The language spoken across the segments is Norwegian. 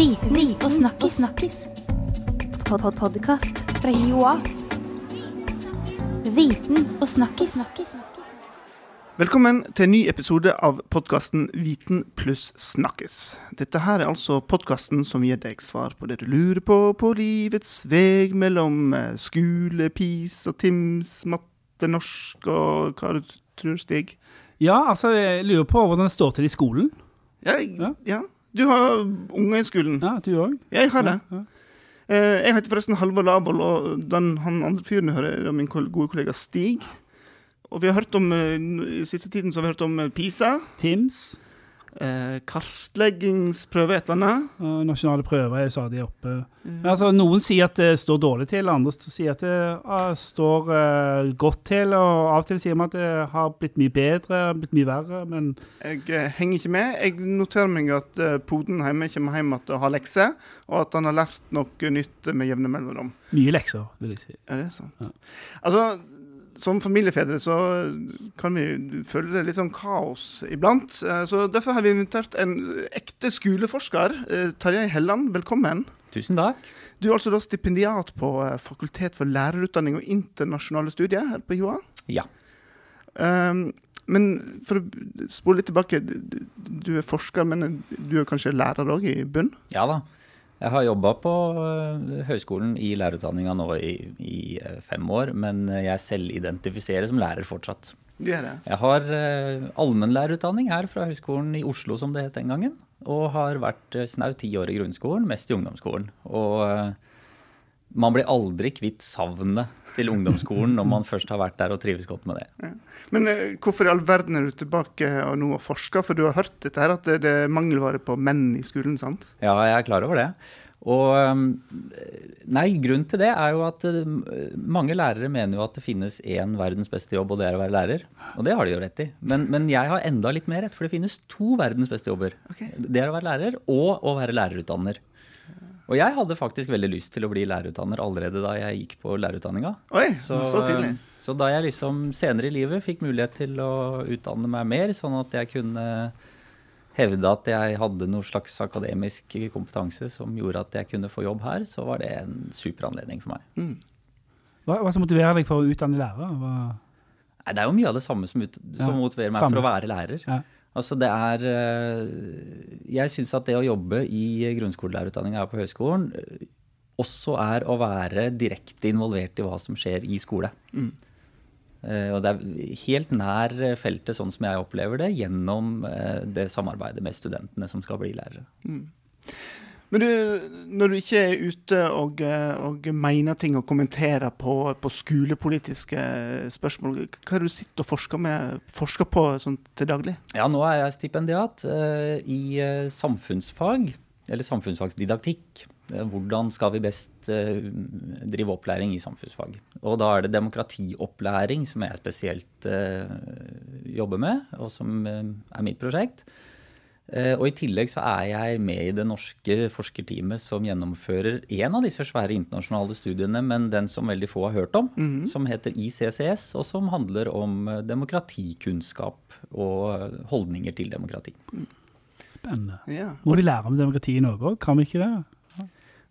Viten og snakkis. snakkis. Pod -pod Podkast fra Joa. Viten og snakkis. Velkommen til en ny episode av podkasten Viten pluss snakkes. Dette her er altså podkasten som gir deg svar på det du lurer på på livets veg mellom eh, skole, PIS og TIMS, matte, norsk og hva du tror, Stig? Ja, altså, jeg lurer på hvordan det står til i skolen. Ja, jeg, Ja. ja. Du har unger i skolen. Ja, du òg? Jeg har det. Ja, ja. Jeg heter forresten Halvor Laboll, og den, han andre fyren jeg hører, er min gode kollega Stig. Og vi har hørt om, eh, I siste tiden så har vi hørt om eh, PISA, Teams. Eh, kartleggingsprøve et eller annet. og nasjonale prøver er stadig oppe. Men altså, Noen sier at det står dårlig til, andre sier at det ah, står eh, godt til. Og av og til sier man at det har blitt mye bedre, blitt mye verre. Men Jeg eh, henger ikke med. Jeg noterer meg at eh, poden hjemme kommer hjem igjen og har lekser, og at han har lært noe nytt med jevne mellomrom. mye lekser, vil jeg si. Er det sant? Ja. Altså, som familiefedre så kan vi føle det litt sånn kaos iblant. Eh, Så derfor har vi invitert en ekte skoleforsker. eh, Tarjei Helland, velkommen. Tusen takk. Du er altså da stipendiat på eh, Fakultet for lærerutdanning og internasjonale studier her på HiOA. Ja. Um, men for å spole litt tilbake, du er forsker, men du er kanskje lærer òg i bunn? Ja da. Jeg har jobba på øh, høyskolen i lærerutdanninga nå i, i øh, fem år, men jeg selv identifiserer som lærer fortsatt. Det er det. Jeg har øh, allmennlærerutdanning her fra Høgskolen i Oslo, som det het den gangen. Og har vært snaut ti år i grunnskolen, mest i ungdomsskolen. Og man blir aldri kvitt savnet til ungdomsskolen når man først har vært der og trives godt med det. Men eh, hvorfor i all verden er du tilbake og nå og forsker? For du har hørt dette her, at det det er mangelvare på menn i skolen, sant? Ja, jeg er klar over det. Og nei, grunnen til det er jo at mange lærere mener jo at det finnes én verdens beste jobb, og det er å være lærer. Og det har de jo rett i. Men, men jeg har enda litt mer rett, for det finnes to verdens beste jobber. Okay. Det er å være lærer og å være lærerutdanner. Og jeg hadde faktisk veldig lyst til å bli lærerutdanner allerede da jeg gikk på lærerutdanninga. Oi, så, tidlig. så da jeg liksom senere i livet fikk mulighet til å utdanne meg mer, sånn at jeg kunne hevde at jeg hadde noe slags akademisk kompetanse som gjorde at jeg kunne få jobb her, så var det en super anledning for meg. Hva, hva som motiverer deg for å utdanne lærere? Hva, Nei, det er jo mye av det samme som, ut, som Ja, motiverer meg samme. for å være lærer. Ja. Altså det er eh, Jeg syns at det å jobbe i grunnskolelærerutdanninga her på høyskolen eh, også er å være direkte involvert i hva som skjer i skole. Mm. Og det er helt nær feltet, sånn som jeg opplever det, gjennom eh, det samarbeidet med studentene som skal bli lærere. Men du, når du ikke er ute og, eh, og mener ting og kommenterer på, på skolepolitiske spørsmål, hva er det du sitter og forsker, med, forsker på sånn til daglig? Ja, nå er jeg stipendiat uh, i eh, samfunnsfag, eller samfunnsfagsdidaktikk. Hvordan skal vi best drive opplæring i samfunnsfag? Og da er det demokratiopplæring som jeg spesielt jobber med, og som er mitt prosjekt. Eh, Og i tillegg så er jeg med i det norske forskerteamet som gjennomfører en av disse svære internasjonale studiene, men den som veldig få har hørt om, som heter ICCS, og som handler om eh, demokratikunnskap og holdninger til demokrati. spennende. Ja. Må vi lære om demokrati i Norge òg? Kan vi ikke det?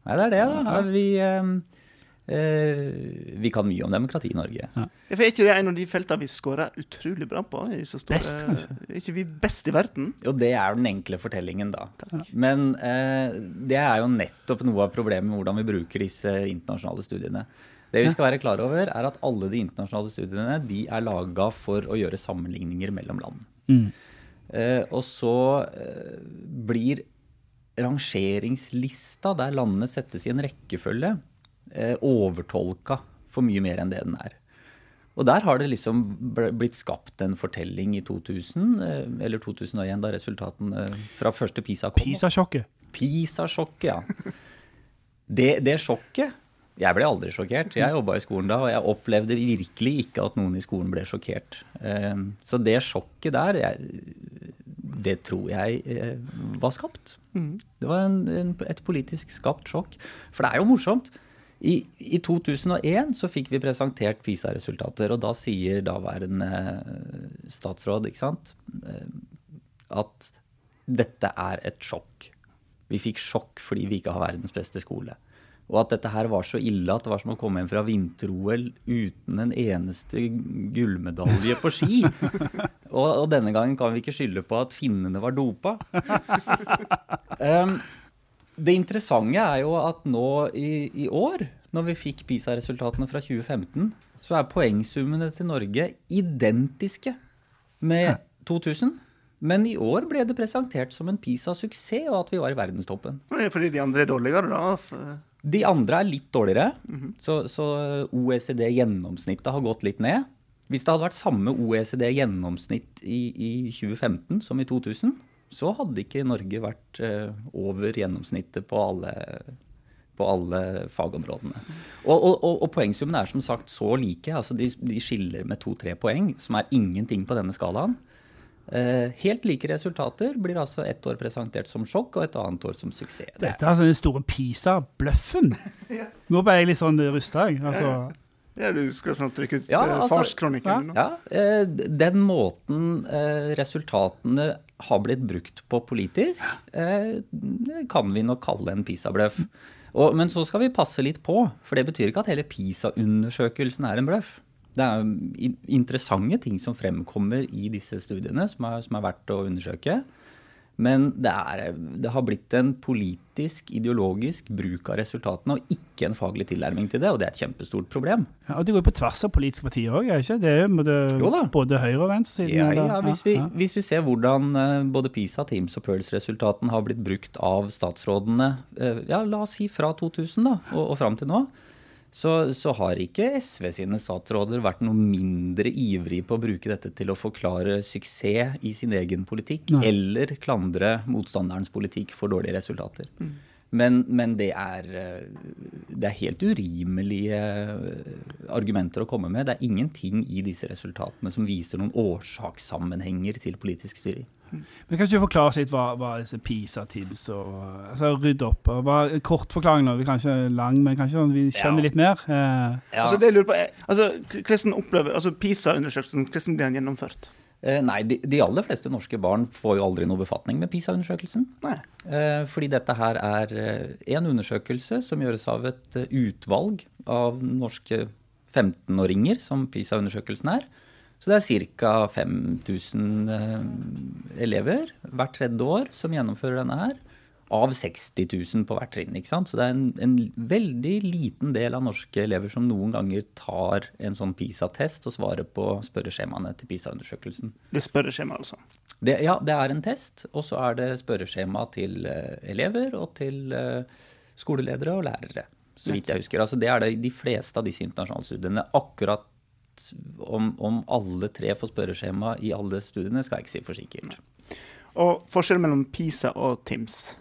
Nei, det er det, da. Vi, eh, vi kan mye om demokrati i Norge. Ja, For er ikke det en av de feltene vi scorer utrolig bra på? i så store- Best, kanskje? Er ikke vi best i verden? Jo, det er den enkle fortellingen, da. Men eh, det er jo nettopp noe av problemet med hvordan vi bruker disse internasjonale studiene. Det vi skal være klar over, er at alle de internasjonale studiene de er laga for å gjøre sammenligninger mellom land. Mm. Eh, og så eh, blir rangeringslista, der landene settes i en rekkefølge, eh, overtolka for mye mer enn det den er. Og der har det liksom blitt skapt en fortelling i 2000, eh, eller 2001, da resultatene fra første PISA kom. PISA-sjokket. PISA-sjokket, ja. Det, det sjokket Jeg ble aldri sjokkert. Jeg jobba i skolen da, og jeg opplevde virkelig ikke at noen i skolen ble sjokkert. Eh, Så det sjokket der, det tror jeg eh, var skapt. Det var en, et politisk skapt sjokk. For det er jo morsomt. I, I 2001 så fikk vi presentert PISA-resultater, og da sier daværende eh, statsråd sant, eh, at dette er et sjokk. Vi fikk sjokk fordi vi ikke har verdens beste skole. Og at dette her var så ille at det var som å komme hjem fra vinter-OL uten en eneste gullmedalje på ski. og, og, denne gangen kan vi ikke skylde på at finnene var dopa. Um, det interessante er jo at nå i, i år, når vi fikk PISA-resultatene fra 2015, så er poengsummene til Norge identiske med 2000. Men i år ble det presentert som en PISA-suksess, og at vi var i verdenstoppen. Fordi de andre er dårligere, da? De andre er litt dårligere. Mm -hmm. Så, så OECD-gjennomsnittet har gått litt ned. Hvis det hadde vært samme OECD-gjennomsnitt i, i, 2015 som i 2000, så hadde ikke Norge vært uh, over gjennomsnittet på alle, på alle fagområdene. Og, og, og, og poengsummen er som sagt så like. altså De, de skiller med to-tre poeng, som er ingenting på denne skalaen. Eh, helt like resultater blir altså ett år presentert som sjokk, og et annet år som suksess. Dette er altså den store PISA-bløffen. Nå ble jeg litt sånn rusta, jeg. Altså. Ja, du skal snart trykke ut ja, eh, altså, farskronikken. Ja, ja, eh, den måten resultatene har blitt brukt på politisk, kan vi nok kalle en PISA-bløff. Men så skal vi passe litt på, for det betyr ikke at hele PISA-undersøkelsen er en bløff det er interessante ting som fremkommer i disse studiene, som er, som er verdt å undersøke. Men det, er, det, har blitt en politisk, ideologisk bruk av resultatene, og ikke en faglig tilnærming til det, og det er et kjempestort problem. Ja, og Det går på tvers av politiske partier òg, ikke det? Er både høyre- og venstresiden? Ja, ja, hvis, vi, hvis vi ser hvordan eh, både PISA, Teams og Pearls-resultatene har blitt brukt av statsrådene, eh, ja, la oss si fra 2000 da, og, og fram til nå, så, så, har ikke SV sine statsråder vært noe mindre ivrig på å bruke dette til å forklare suksess i sin egen politikk, Nei. eller klandre motstanderens politikk for dårlige resultater. Mm. Men, men det, er, det, er, helt urimelige argumenter å komme med. Det er ingenting i disse resultatene som viser noen årsakssammenhenger til politisk styring. Men Kan ikke du forklare litt hva, hva disse PISA-tips og altså, Rydde opp. og bare, Kort forklaring nå, vi kan ikke lang, men kanskje sånn, vi skjønner ja. litt mer. Eh. Ja. Altså, det jeg lurer på er, altså, Hvordan opplever altså PISA-undersøkelsen hvordan blir den gjennomført? Eh, nei, de, de, aller fleste norske barn får jo aldri noe befatning med PISA-undersøkelsen. Eh, fordi dette her er eh, en undersøkelse som gjøres av et utvalg av norske 15-åringer, som PISA-undersøkelsen er. Så det er ca. 5000 eh, elever hvert tredje år som gjennomfører denne her. Av 60 000 på hvert trinn. ikke sant? Så det er en, en, veldig liten del av norske elever som noen ganger tar en sånn PISA-test og svarer på spørreskjemaene til PISA-undersøkelsen. Det er spørreskjema, altså? Det, ja, det er en test. Og så er det spørreskjema til uh, elever og til uh, skoleledere og lærere. Så vidt jeg husker. Altså, det er det de fleste av disse internasjonale studiene. Akkurat om, om alle tre får spørreskjema i alle studiene, skal jeg ikke si for sikkert. Og forskjellen mellom PISA og TIMS?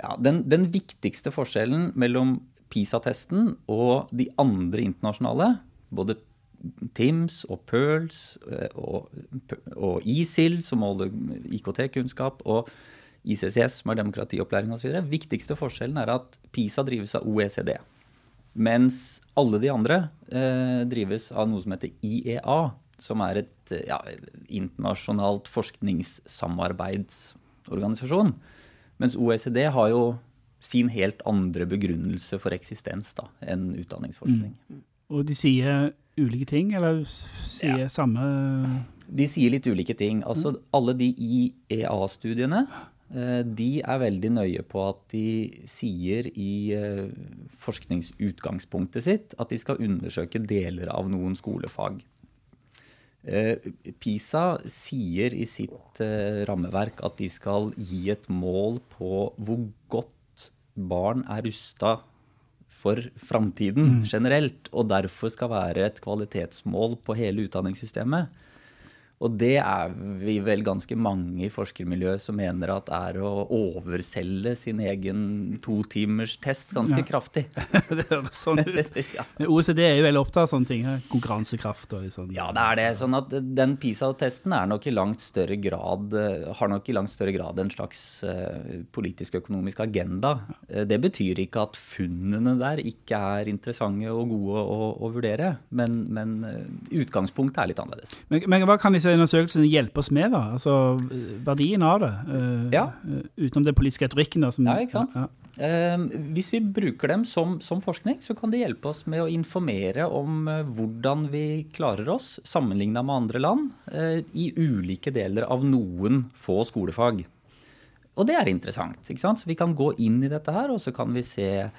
Ja, den, den viktigste forskjellen mellom PISA-testen og de andre internasjonale, både TIMS og PIRLS eh, og, og ISIL, som måler IKT-kunnskap, og ICCS, som er demokratiopplæring osv. Viktigste forskjellen er at PISA drives av OECD. Mens alle de andre eh, drives av noe som heter IEA, som er et ja, internasjonalt forskningssamarbeidsorganisasjon. Mens OECD har jo sin helt andre begrunnelse for eksistens da, enn utdanningsforskning. Mm. Og de sier ulike ting, eller sier ja. samme De sier litt ulike ting. Altså alle de IEA-studiene Eh, de er veldig nøye på at de sier i eh, forskningsutgangspunktet sitt at de skal undersøke deler av noen skolefag. Eh, PISA sier i sitt rammeverk at de skal gi et mål på hvor godt barn er rusta for framtiden mm. generelt, og derfor skal være et kvalitetsmål på hele utdanningssystemet. Og det er vi vel ganske mange i forskermiljøet som mener at er å overselge sin egen totimerstest ganske ja. kraftig. det høres sånn ut. ja. OECD er jo veldig opptatt av sånne ting. Her. Konkurransekraft og sånn. Ja, det er det. Sånn at den PISA-testen grad har nok i langt større grad en slags uh, politisk økonomisk agenda. Uh, det betyr ikke at funnene der ikke er interessante og gode å, å vurdere, men, men utgangspunktet er litt annerledes. Men, men hva kan disse disse undersøkelsene hjelpe oss med, da? Altså verdien av det? Uh, Ja. eh, utenom den politiske retorikken, da. Som, Ja, ikke sant? Ja, Uh, hvis vi bruker dem som, som forskning, så kan de hjelpe oss med å informere om uh, hvordan vi klarer oss sammenligna med andre land i ulike deler av noen få skolefag. Og det er interessant. ikke sant? Så Vi kan gå inn i dette her, og så kan vi se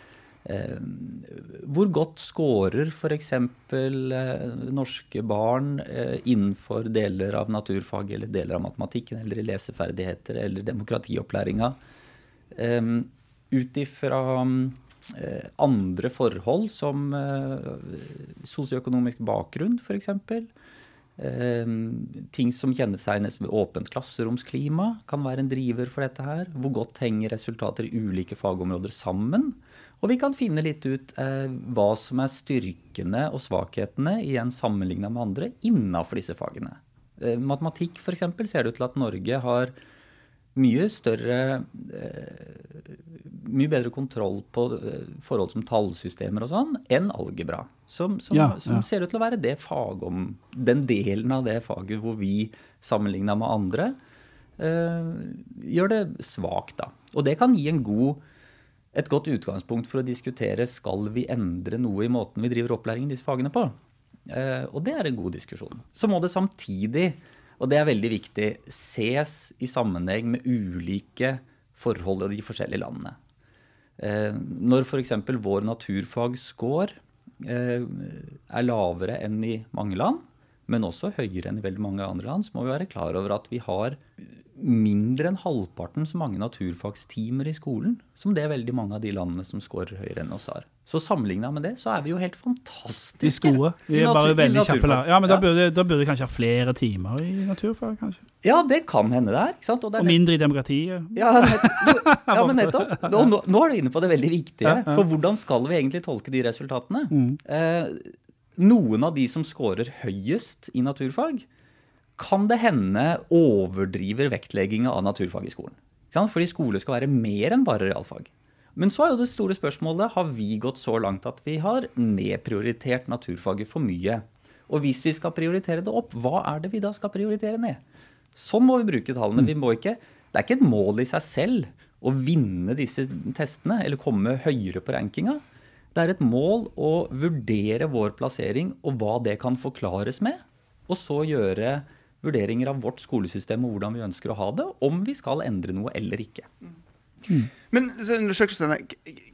hvor godt scorer f.eks. Eh, norske barn eh, innenfor deler av naturfag eller deler av matematikken eller i leseferdigheter eller demokratiopplæringa. Eh, ut ifra eh, andre forhold som eh, sosioøkonomisk bakgrunn, f.eks. Eh, ting som kjennetegnes ved åpent klasseromsklima, kan være en driver for dette her. Hvor godt henger resultater i ulike fagområder sammen? Og vi kan finne litt ut eh, hva som er styrkene og svakhetene igjen sammenligna med andre innafor disse fagene. Eh, matematikk f.eks. ser det ut til at Norge har mye større eh, Mye bedre kontroll på eh, forhold som tallsystemer og sånn enn algebra. Som, som, Ja, som ja. ser ut til å være det fagom, den delen av det faget hvor vi sammenligna med andre eh, gjør det svakt, da. Og det kan gi en god et godt utgangspunkt for å diskutere skal vi endre noe i måten vi driver opplæring i disse fagene på. Eh, og det er en god diskusjon. Så må det samtidig, og det er veldig viktig, ses i sammenheng med ulike forhold i de forskjellige landene. Eh, når f.eks. vår naturfagscore eh, er lavere enn i mange land, men også høyere enn i veldig mange andre land, så må vi være klar over at vi har mindre enn halvparten så mange naturfagstimer i skolen som det er veldig mange av de landene som scorer høyere enn oss har. Så sammenligna med det, så er vi jo helt fantastiske. De gode. Vi er bare natur- i veldig kjappe. Ja, men da Ja. burde, da burde vi kanskje ha flere timer i naturfag, kanskje. Ja, det kan hende det er. ikke sant? Og det er Og mindre i demokratiet. Ja, nett, ja men nettopp. Nå, nå, er du inne på det veldig viktige. For hvordan skal vi egentlig tolke de resultatene? Mm. Eh, noen av de som scorer høyest i naturfag, kan det hende overdriver vektlegginga av naturfag i skolen. Fordi skole skal være mer enn bare realfag. Men så er jo det store spørsmålet har vi gått så langt at vi har nedprioritert naturfaget for mye. Og hvis vi skal prioritere det opp, hva er det vi da skal prioritere ned? Sånn må vi bruke tallene. Vi må ikke, det er ikke et mål i seg selv å vinne disse testene eller komme høyere på rankinga. Det er et mål å vurdere vår plassering og hva det kan forklares med. Og så gjøre vurderinger av vårt skolesystem og hvordan vi ønsker å ha det, om vi skal endre noe eller ikke. Men undersøkelsene,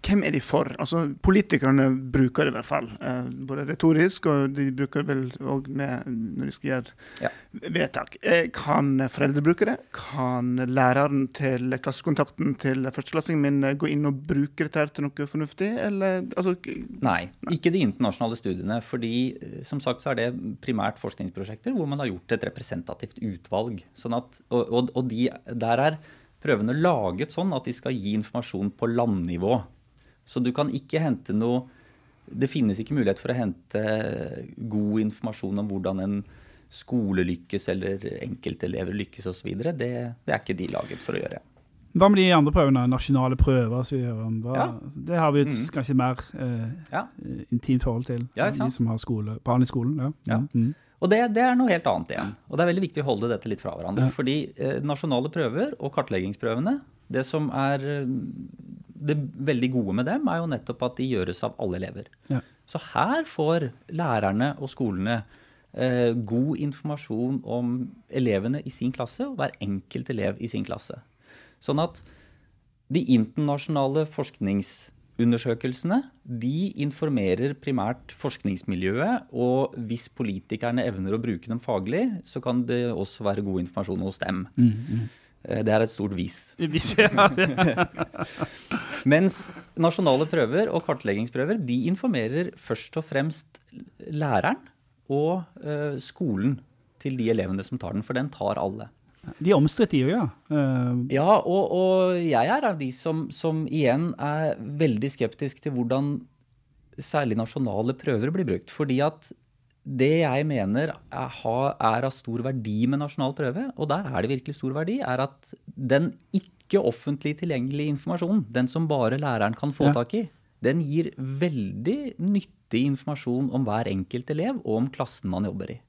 hvem er de for? Altså, Politikerne bruker det i hvert fall. Eh, både retorisk, og de bruker vel òg når de skal gjøre Ja. vedtak. Eh, kan foreldre bruke det? Kan læreren til klassekontakten til førsteklassingen min eh, gå inn og bruke dette til noe fornuftig? Eller altså Nei, ikke de internasjonale studiene. fordi som sagt så er det primært forskningsprosjekter hvor man har gjort et representativt utvalg. Sånn at, og og, og de, der er prøvene laget sånn at de skal gi informasjon på landnivå. Så du kan ikke hente noe Det finnes ikke mulighet for å hente god informasjon om hvordan en skole lykkes eller enkeltelever lykkes osv. Det, det er ikke de laget for å gjøre. Hva med de andre prøvene? Nasjonale prøver? Så vi hører om. Ja. Det har vi et mm. kanskje mer eh, Ja. intimt forhold til. Ja. De som har skole, barn i skolen. Ja. Ja. Og det, det er noe helt annet igjen. Og det er veldig viktig å holde dette litt fra hverandre. Ja. Fordi eh, nasjonale prøver og kartleggingsprøvene, det som er eh, det veldig gode med dem, er jo nettopp at de gjøres av alle elever. Ja. Så her får lærerne og skolene eh, god informasjon om elevene i sin klasse, og hver enkelt elev i sin klasse. Sånn at de internasjonale forskningsundersøkelsene de informerer primært forskningsmiljøet, og hvis politikerne evner å bruke dem faglig, så kan det også være god informasjon hos dem. Eh, Det er et stort vis. Vis, ja. Mens nasjonale prøver og kartleggingsprøver de informerer først og fremst læreren og eh, skolen til de elevene som tar den, for den tar alle. De er omstridt, de òg, ja. Uh, Ja, og, og jeg er av de som, som igjen er veldig skeptisk til hvordan særlig nasjonale prøver blir brukt. Fordi at det jeg mener er, er av stor verdi med nasjonal prøve, og der er det virkelig stor verdi, er at den ikke offentlig tilgjengelige informasjonen, den som bare læreren kan få Ja. tak i, den gir veldig nyttig informasjon om hver enkelt elev og om klassen man jobber i.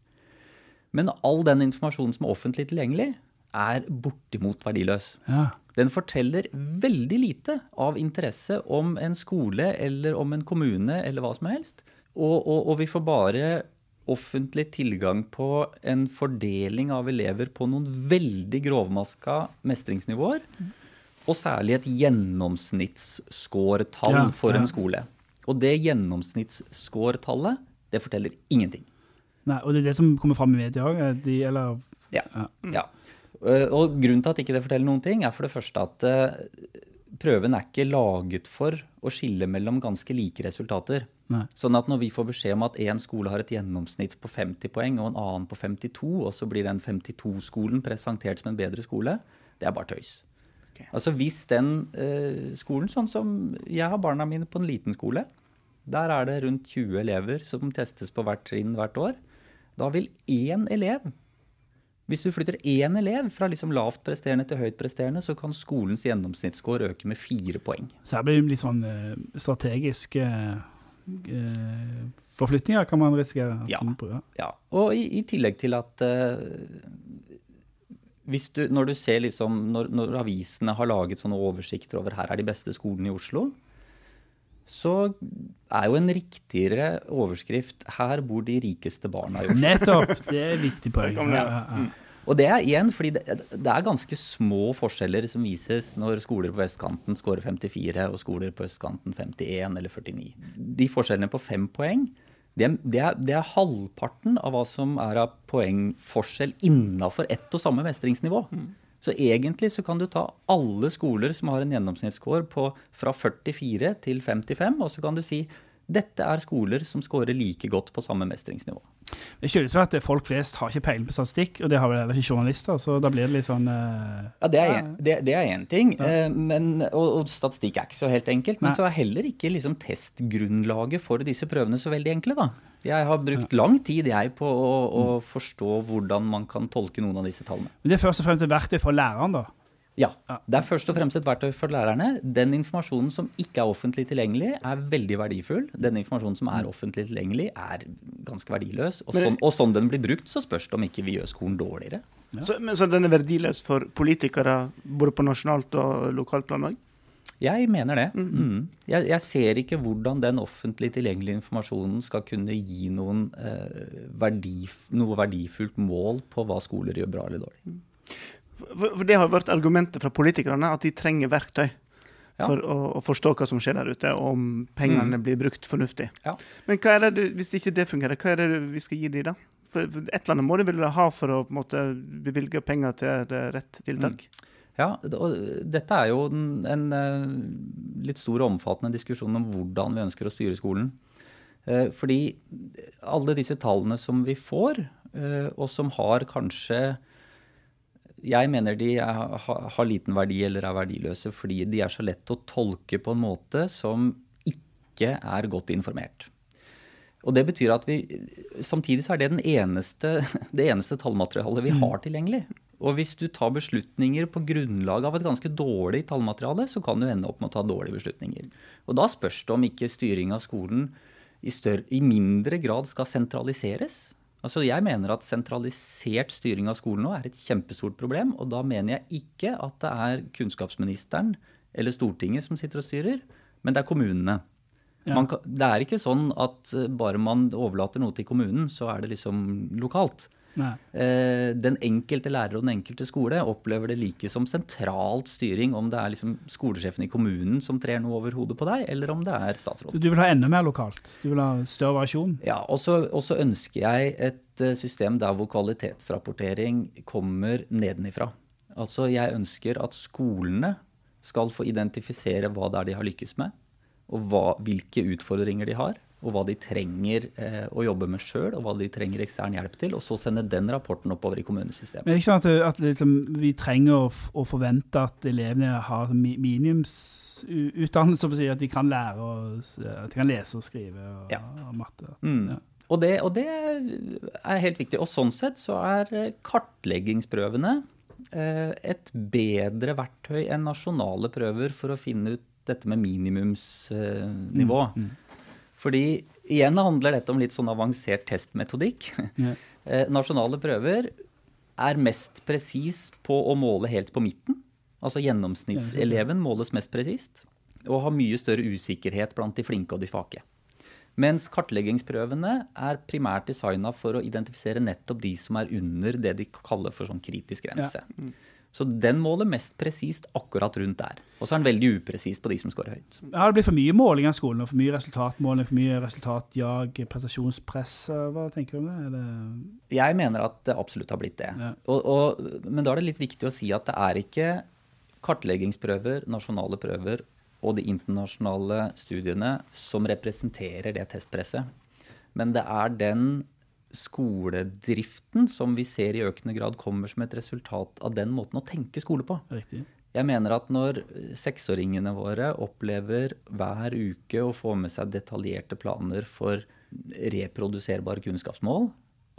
Men all den informasjonen som er offentlig tilgjengelig, er bortimot verdiløs. Ja. Den forteller veldig lite av interesse om en skole eller om en kommune eller hva som helst. Og, og, og vi får bare offentlig tilgang på en fordeling av elever på noen veldig grovmaska mestringsnivåer. Og særlig et gjennomsnittsscoretall Ja, for en skole. Og det gjennomsnittsscoretallet, det forteller ingenting. Nei, og det er det som kommer fram i media òg. Eller Ja. Ja. ja. Eh, Og grunnen til at ikke det forteller noen ting, er for det første at eh, prøven er ikke laget for å skille mellom ganske like resultater. Nei. Sånn at når vi får beskjed om at én skole har et gjennomsnitt på 50 poeng, og en annen på 52, og så blir den 52-skolen presentert som en bedre skole, det er bare tøys. Okay. Altså hvis den eh, skolen, sånn som jeg har barna mine på en liten skole, der er det rundt 20 elever som testes på hvert trinn hvert år, da vil én elev hvis du flytter én elev fra liksom lavt presterende til høyt presterende, så kan skolens gjennomsnittsscore øke med fire poeng. Så her blir det litt sånn eh, strategiske eh, forflytninger, kan man risikere. Ja. Ja, Og i, i tillegg til at eh, hvis du, når du ser liksom, når, når avisene har laget sånne oversikter over her er de beste skolene i Oslo, så er jo en riktigere overskrift 'Her bor de rikeste barna Jo. Nettopp! Det er et viktig poeng. Ja, ja. ja, ja. Og det er igjen fordi det, det er ganske små forskjeller som vises når skoler på vestkanten scorer 54 og skoler på østkanten 51 eller 49. De forskjellene på fem poeng, det er, det er, det er halvparten av hva som er av poengforskjell innafor ett og samme mestringsnivå. Så egentlig så kan du ta alle skoler som har en gjennomsnittsscore på fra 44 til 55, og så kan du si dette er skoler som scorer like godt på samme mestringsnivå. Det skyldes jo at folk flest har ikke peiling på statistikk, og det har vel heller ikke journalister, så da blir det litt sånn Uh, Ja, Det er en- det, det er én ting, ja. men, og, og statistikk er ikke så helt enkelt. Men Nei. så er heller ikke liksom, testgrunnlaget for disse prøvene så veldig enkle. da. Jeg har brukt lang tid jeg på å, å forstå hvordan man kan tolke noen av disse tallene. Men det er først og fremst et verktøy for læreren, da. Ja, Ja. Det er først og fremst et verktøy for lærerne. Den informasjonen som ikke er offentlig tilgjengelig, er veldig verdifull. Den informasjonen som er offentlig tilgjengelig, er ganske verdiløs. Og sånn, og sånn den blir brukt, så spørs det om ikke vi gjør skolen dårligere. Så, men, så den er verdiløs for politikere både på nasjonalt og lokalt plan òg? Jeg mener det. Mm. Jeg, jeg ser ikke hvordan den offentlig tilgjengelige informasjonen skal kunne gi noen eh, verdif noe verdifullt mål på hva skoler gjør bra eller dårlig. For, det har vært argumentet fra politikerne, at de trenger verktøy Ja. for å, å forstå hva som skjer der ute, og om pengene blir brukt fornuftig. Ja. Men hva er det, du- hvis ikke det fungerer, hva er det vi skal gi dem da? For, for et eller annet må de vel ha for å måte, bevilge penger til det rett tiltak? Ja, og dette er jo en, en eh, litt stor og omfattende diskusjon om hvordan vi ønsker å styre skolen. Eh, Fordi alle disse tallene som vi får, eh, og som har kanskje Jeg mener de er, har liten verdi eller er verdiløse fordi de er så lett å tolke på en måte som ikke er godt informert. Og det betyr at vi Samtidig så er det den eneste, det eneste tallmaterialet vi har tilgjengelig. Og hvis du tar beslutninger på grunnlag av et ganske dårlig tallmateriale, så kan du ende opp med å ta dårlige beslutninger. Og da spørs det om ikke styring av skolen i, større, i mindre grad skal sentraliseres. Altså Jeg mener at sentralisert styring av skolen nå er et kjempestort problem. Og da mener jeg ikke at det er kunnskapsministeren eller Stortinget som sitter og styrer, men det er kommunene. Ja. Man kan, det er ikke sånn at eh, bare man overlater noe til kommunen, så er det liksom lokalt. Eh, den enkelte lærer og den enkelte skole opplever det like som sentralt styring om det er liksom skolesjefen i kommunen som trer noe over hodet på deg, eller om det er statsråden. Du vil ha enda mer lokalt? Du vil ha større variasjon? Ja, og så ønsker jeg et eh, system der hvor kvalitetsrapportering kommer nedenifra. Altså jeg ønsker at skolene skal få identifisere hva det er de har lykkes med, og hva, hvilke utfordringer de har, og hva de trenger eh, å jobbe med sjøl, og hva de trenger ekstern hjelp til, og så sende den rapporten oppover i kommunesystemet. Men det er ikke sånn at, at liksom, vi trenger å, å forvente at elevene har mi minimumsutdannelse, si, at de kan lære å, at de kan lese og skrive og, Ja. og matte. Mm. Ja. Og, det, og det er helt viktig. Og sånn sett så er eh, kartleggingsprøvene eh, et bedre verktøy enn nasjonale prøver for å finne ut dette med minimumsnivå. Mm. Fordi igjen handler dette om litt sånn avansert testmetodikk. Ja. Eh, nasjonale prøver er mest presis på å måle helt på midten. Altså gjennomsnittseleven måles mest presist. Og har mye større usikkerhet blant de flinke og de svake. Mens kartleggingsprøvene er primært designa for å identifisere nettopp de som er under det de kaller for sånn kritisk grense. Så den måler mest presist akkurat rundt der. Og så er den veldig upresis på de som scorer høyt. Har det blitt for mye måling av skolen? og For mye resultatmåling, for mye resultatjag, prestasjonspress? Hva tenker du om det? Det Jeg mener at det absolutt har blitt det. Ja. Og, og, men da er det litt viktig å si at det er ikke kartleggingsprøver, nasjonale prøver og de internasjonale studiene som representerer det testpresset. Men det er den skoledriften som vi ser i økende grad kommer som et resultat av den måten å tenke skole på. riktig? Jeg mener at når seksåringene våre opplever hver uke å få med seg detaljerte planer for reproduserbare kunnskapsmål,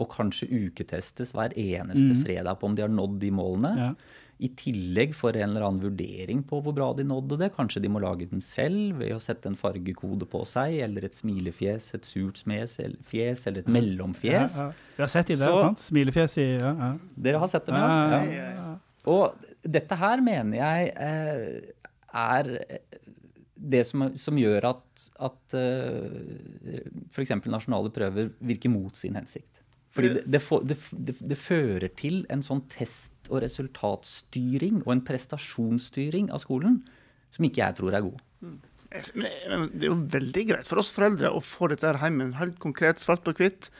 og kanskje uketestes hver eneste fredag på om de har nådd de målene, Ja. I tillegg får en eller annen vurdering på hvor bra de nådde det. Kanskje de må lage den selv ved å sette en fargekode på seg, eller et smilefjes, et surt smes, eller fjes, eller et mellomfjes. Ja, ja. Vi har sett i det, Så- sant? Smilefjes i ja, ja. Dere har sett det, Ja, ja? ja, ja. Og dette her mener jeg eh, er det som, som gjør at, at eh, f.eks. nasjonale prøver virker mot sin hensikt. Fordi det, det, for, det, det, det fører til en sånn test- og resultatstyring og en prestasjonsstyring av skolen som ikke jeg tror er god. Jeg- men- Det er jo veldig greit for oss foreldre å få dette her hjemme, helt konkret, svart på hvitt.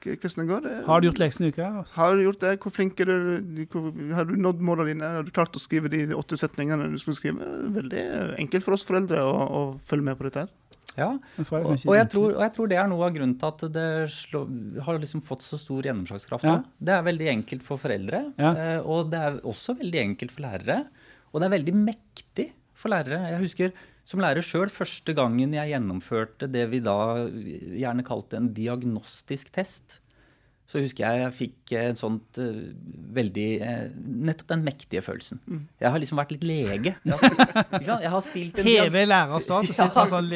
Hvordan det går? Har du gjort leksene i uka? Har du gjort det? Hvor flink er du? Har du nådd målene dine? Har du klart å skrive de åtte setningene du skulle skrive? Veldig enkelt for oss foreldre å, å følge med på dette her. Ja, Og, og, jeg tror, og jeg tror det er noe av grunnen til at det slå, har liksom fått så stor gjennomslagskraft. Ja. Det er veldig enkelt for foreldre, Ja. eh, og det er også veldig enkelt for lærere. Og det er veldig mektig for lærere. Jeg husker som lærer sjøl første gangen jeg gjennomførte det vi da gjerne kalte en diagnostisk test. Så husker jeg jeg fikk en sånt uh, veldig uh, Nettopp den mektige følelsen. Jeg har liksom vært litt lege. Jeg har, ikke sant? Jeg har stilt en Heve lærerstatus. Ja. Sånn,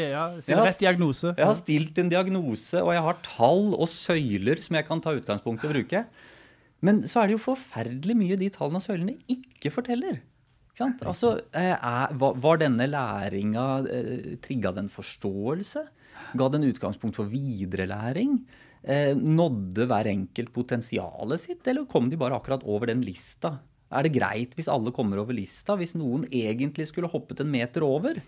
rett diagnose. Jeg har stilt en diagnose, og jeg har tall og søyler som jeg kan ta utgangspunkt i å bruke. Men så er det jo forferdelig mye de tallene og søylene ikke forteller. Ikke sant? Altså, eh, er, var, denne læringa eh, Trigga den forståelse? Ga den utgangspunkt for viderelæring? Eh, nådde hver enkelt potensialet sitt, eller kom de bare akkurat over den lista? Er det greit hvis alle kommer over lista, hvis noen egentlig skulle hoppet en meter over?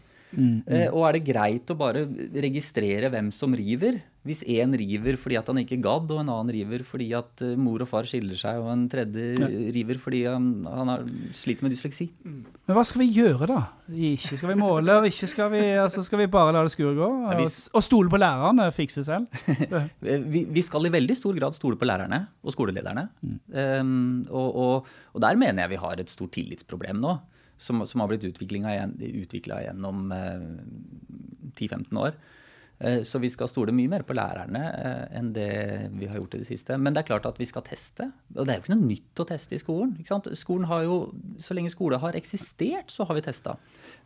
Eh, og er det greit å bare registrere hvem som river? Hvis én river fordi at han ikke gadd, og en annen river fordi at eh, mor og far skiller seg, og en tredje river fordi han, han har, sliter med dysleksi. Men hva skal vi gjøre, da? Ikke skal vi måle, og ikke skal vi altså skal vi bare la det skure gå? Og, og stole på lærerne, fikse selv? Eh, Vi, vi skal i veldig stor grad stole på lærerne og skolelederne. Um, og, og, og der mener jeg vi har et stort tillitsproblem nå, som, som har blitt utvikla gjennom uh, 10-15 år. Eh, Så vi skal stole mye mer på lærerne eh, enn det vi har gjort i det siste. Men det er klart at vi skal teste. Og det er jo ikke noe nytt å teste i skolen. Skolen har jo, Så lenge skole har eksistert, så har vi testa.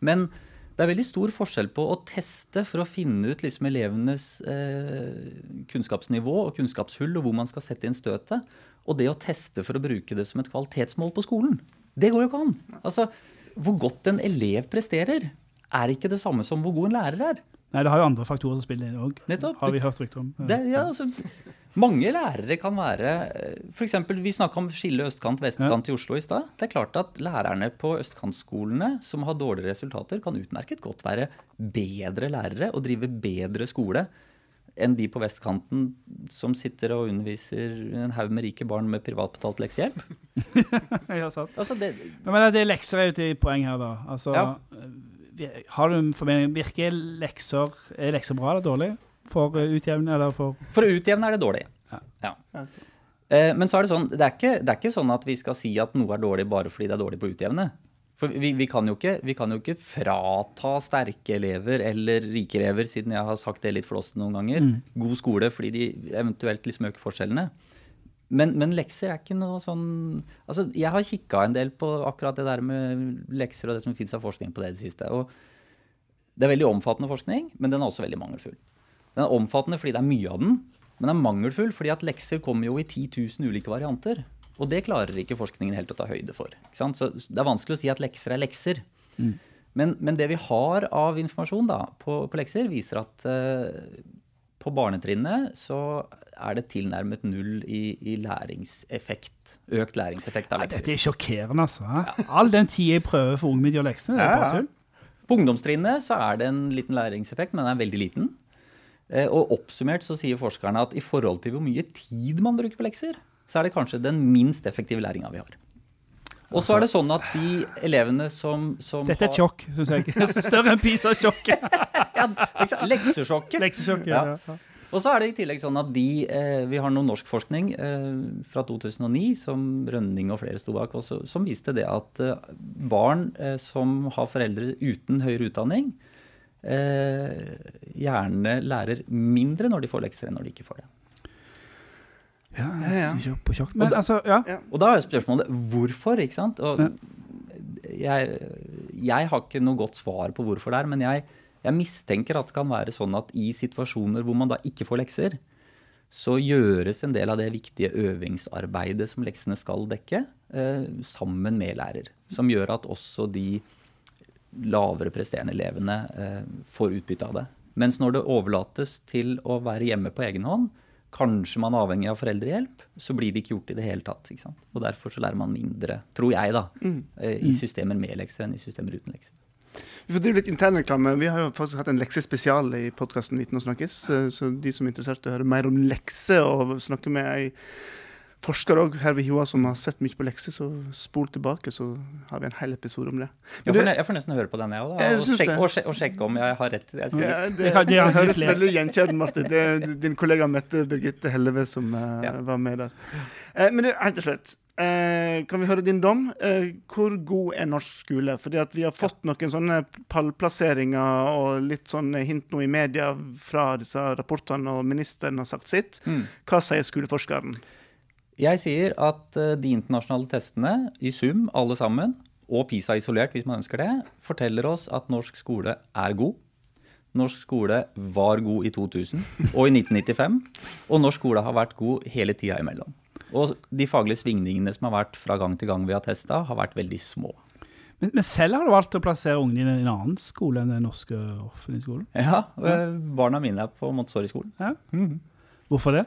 Men det er veldig stor forskjell på å teste for å finne ut liksom elevenes eh, kunnskapsnivå og kunnskapshull, og hvor man skal sette inn støtet, og det å teste for å bruke det som et kvalitetsmål på skolen. Det går jo ikke an. Altså, Hvor godt en elev presterer, er ikke det samme som hvor god en lærer er. Nei, det har jo andre faktorer som spiller inn òg. Har vi hørt rykter om. Det, ja, altså, mange lærere kan være F.eks. vi snakka om skille østkant-vestkant i Oslo i stad. Det er klart at lærerne på østkantskolene som har dårlige resultater, kan utmerket godt være bedre lærere og drive bedre skole enn de på vestkanten som sitter og underviser en haug med rike barn med privatbetalt leksehjelp. ja, sant. Altså det, Men, men det er lekser er jo til poeng her, da. Altså, Ja. Har du en formening Virker lekser Er lekser bra eller dårlig? For å utjevne eller for For å utjevne er det dårlig. Ja. Ja. Eh, Men så er det sånn, det er, ikke, det er ikke sånn at vi skal si at noe er dårlig bare fordi det er dårlig på å utjevne. For vi, vi, kan ikke, vi kan jo ikke frata sterke elever eller rike elever, siden jeg har sagt det litt flåsete noen ganger, god skole fordi de eventuelt liksom øker forskjellene. Men, men lekser er ikke noe sånn Altså, jeg har kikka en del på akkurat det der med lekser og det som fins av forskning på det i det siste. Og det er veldig omfattende forskning, men den er også veldig mangelfull. Den er omfattende fordi det er mye av den, Men den er mangelfull fordi at lekser kommer jo i 10 000 ulike varianter. Og det klarer ikke forskningen helt å ta høyde for. Så det er vanskelig å si at lekser er lekser. Men, men det vi har av informasjon da, på, på lekser, viser at uh, på barnetrinnet så er det tilnærmet null i, i læringseffekt. Økt læringseffekt av lekser. dette er sjokkerende, altså. Ja. All den tid jeg prøver for ungen min å gjøre lekser, det er Ja, bare ja. tull. På ungdomstrinnet så er det en liten læringseffekt, men den er veldig liten. Eh, Og oppsummert så sier forskerne at i forhold til hvor mye tid man bruker på lekser, så er det kanskje den minst effektive læringa vi har. Og så er det sånn at de elevene som, som Dette er et sjokk, syns jeg. Større enn PISA-sjokket. Ja? Leksesjokket. Leksesjokket. Ja. Ja. Ja. Og så er det i tillegg sånn at de eh, Vi har noe norsk forskning eh, fra 2009 som Rønning og flere sto bak, også, som viste det at eh, barn eh, som har foreldre uten høyere utdanning, eh, gjerne lærer mindre når de får lekser enn når de ikke får det. Ja, Ja, ja. jeg Men, på da, altså, ja. Og da er jo spørsmålet hvorfor, ikke sant? Og jeg, jeg har ikke noe godt svar på hvorfor det er, men jeg, jeg mistenker at det kan være sånn at i situasjoner hvor man da ikke får lekser, så gjøres en del av det viktige øvingsarbeidet som leksene skal dekke, eh, sammen med lærer. Som gjør at også de lavere presterende elevene eh, får utbytte av det. Mens når det overlates til å være hjemme på egen hånd, kanskje man er avhengig av foreldrehjelp, så blir det ikke gjort i det hele tatt. Og derfor så lærer man mindre, tror jeg, da, eh, i systemer med lekser enn i systemer uten lekser. Vi får drive litt internreklame. Vi har jo faktisk hatt en leksespesial i podkasten Viten og snakkes. eh, Så de som er interessert i å høre mer om lekser og snakke med ei forsker òg, Herve HiOA som har sett mye på lekser, så spol tilbake, så har vi en hel episode om det. Jeg får, jeg får nesten høre på den, jeg òg, og, sjek, og, sjek, og sjekke om jeg har rett i det jeg sier. Ja, det, Det det høres veldig gjenkjennbart ut. Det er din kollega Mette Birgitte Helleve som uh, Ja. var med der. Uh, men du, helt til slutt. Eh, kan vi høre din dom? Eh, hvor god er norsk skole? Fordi at vi har fått noen sånne pallplasseringer og litt sånne hint nå i media fra disse rapportene, og ministeren har sagt sitt. Mm. Hva sier skoleforskeren? Jeg sier at eh, de internasjonale testene i sum, alle sammen, og PISA isolert hvis man ønsker det, forteller oss at norsk skole er god. Norsk skole var god i 2000 og i 1995, og norsk skole har vært god hele tida imellom. Og de faglige svingningene som har vært fra gang til gang vi har testa, har vært veldig små. Men, men selv har du valgt å plassere ungene dine i en annen skole enn den norske offentlige skolen. Ja, eh, Barna mine er på Montessori-skolen. Ja. Hvorfor det?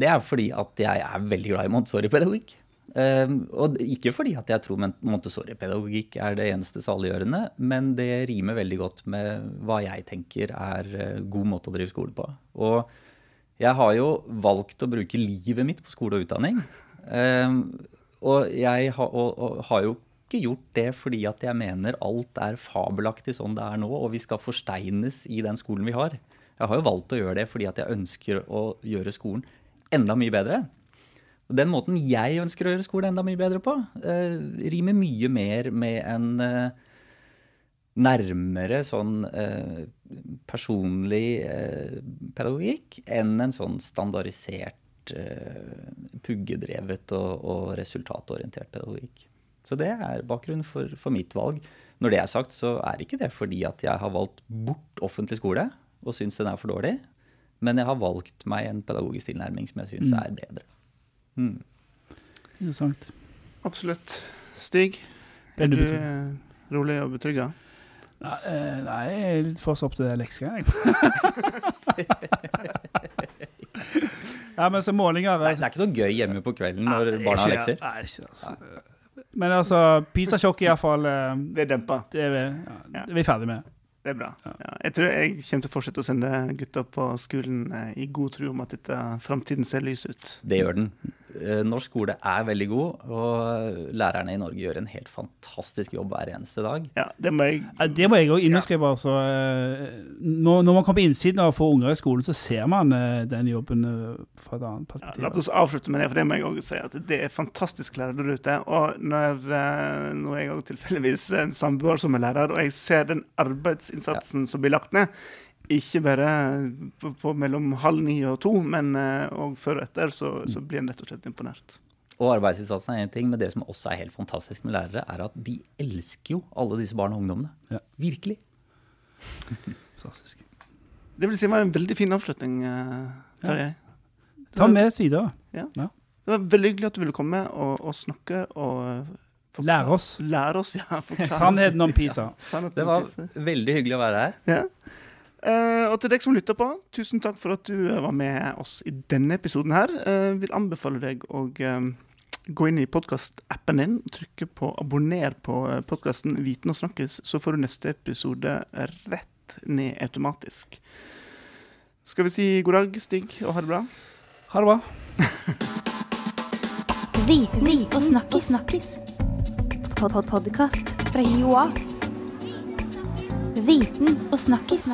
Det er fordi at jeg er veldig glad i Montessori-pedagogikk. Um, og ikke fordi at jeg tror Montessori-pedagogikk er det eneste saliggjørende, men det rimer veldig godt med hva jeg tenker er eh, god måte å drive skole på. Og jeg har jo valgt å bruke livet mitt på skole og utdanning. Um, og jeg har, og, og har jo ikke gjort det fordi at jeg mener alt er fabelaktig sånn det er nå, og vi skal forsteines i den skolen vi har. Jeg har jo valgt å gjøre det fordi at jeg ønsker å gjøre skolen enda mye bedre. Og Den måten jeg ønsker å gjøre skolen enda mye bedre på, eh, rimer mye mer med en eh, nærmere sånn eh, personlig eh, pedagogikk enn en sånn standardisert, eh, puggedrevet og, og resultatorientert pedagogikk. Så det er bakgrunnen for, for mitt valg. Når det er sagt, så er ikke det fordi at jeg har valgt bort offentlig skole og syns den er for dårlig, men jeg har valgt meg en pedagogisk tilnærming som jeg syns er bedre. Interessant. Absolutt. Stig, er du eh, rolig og betrygga? Nei, eh, jeg er litt for så opp til leksene, jeg. ja, men så målinger Nei, det er ikke noe gøy hjemme på kvelden når Nei, barna har lekser. Nei, ikke altså. Men altså, PISA-sjokk iallfall Det er dempa. Det er vi, ja, det er vi ferdig med. Det er bra. Ja, jeg tror jeg kommer til å fortsette å sende gutta på skolen eh, i god tro om at dette framtiden ser lys ut. Det gjør den. Eh, Norsk skole er veldig god, og lærerne i Norge gjør en helt fantastisk jobb hver eneste dag. Ja, det må jeg Ja, Det må jeg òg underskrive. Altså. Eh, Når, når man kommer på innsiden og får unger i skolen, så ser man eh, den jobben fra et annet ja, perspektiv. La oss avslutte med det, for det må jeg også si at det er fantastisk lærere der ute. Og når, når nå jeg òg tilfeldigvis en samboer som er lærer, og jeg ser den arbeidsinnsatsen som blir lagt ned, ikke bare på, på mellom halv ni og to, men òg før og etter, så, så blir en rett og slett imponert. Og arbeidsinnsatsen er én ting, men det som også er helt fantastisk med lærere, er at de elsker jo alle disse barna og ungdommene. Ja. Virkelig. Fantastisk. Det vil si det var en veldig fin avslutning, Tarjei. Ja. Ta med oss videre. Ja. Det var veldig hyggelig at du ville komme og, og snakke og eh, forklare- Lære oss. Lære oss, ja. Sannheten om PISA. Sannheten Det om var pisse. veldig hyggelig å være her. Ja. Eh, og til deg som lytter på, tusen takk for at du eh, var med oss i denne episoden her. Uh, vil anbefale deg å gå inn i podkastappen din, trykke på abonner på podkasten Viten og snakkes, så får du neste episode rett ned automatisk. Skal vi si god dag, Stig, og ha det bra? Ha det bra. Viten og snakkes. snakkis. Pod -pod Podkast fra Joa. Viten og snakkis.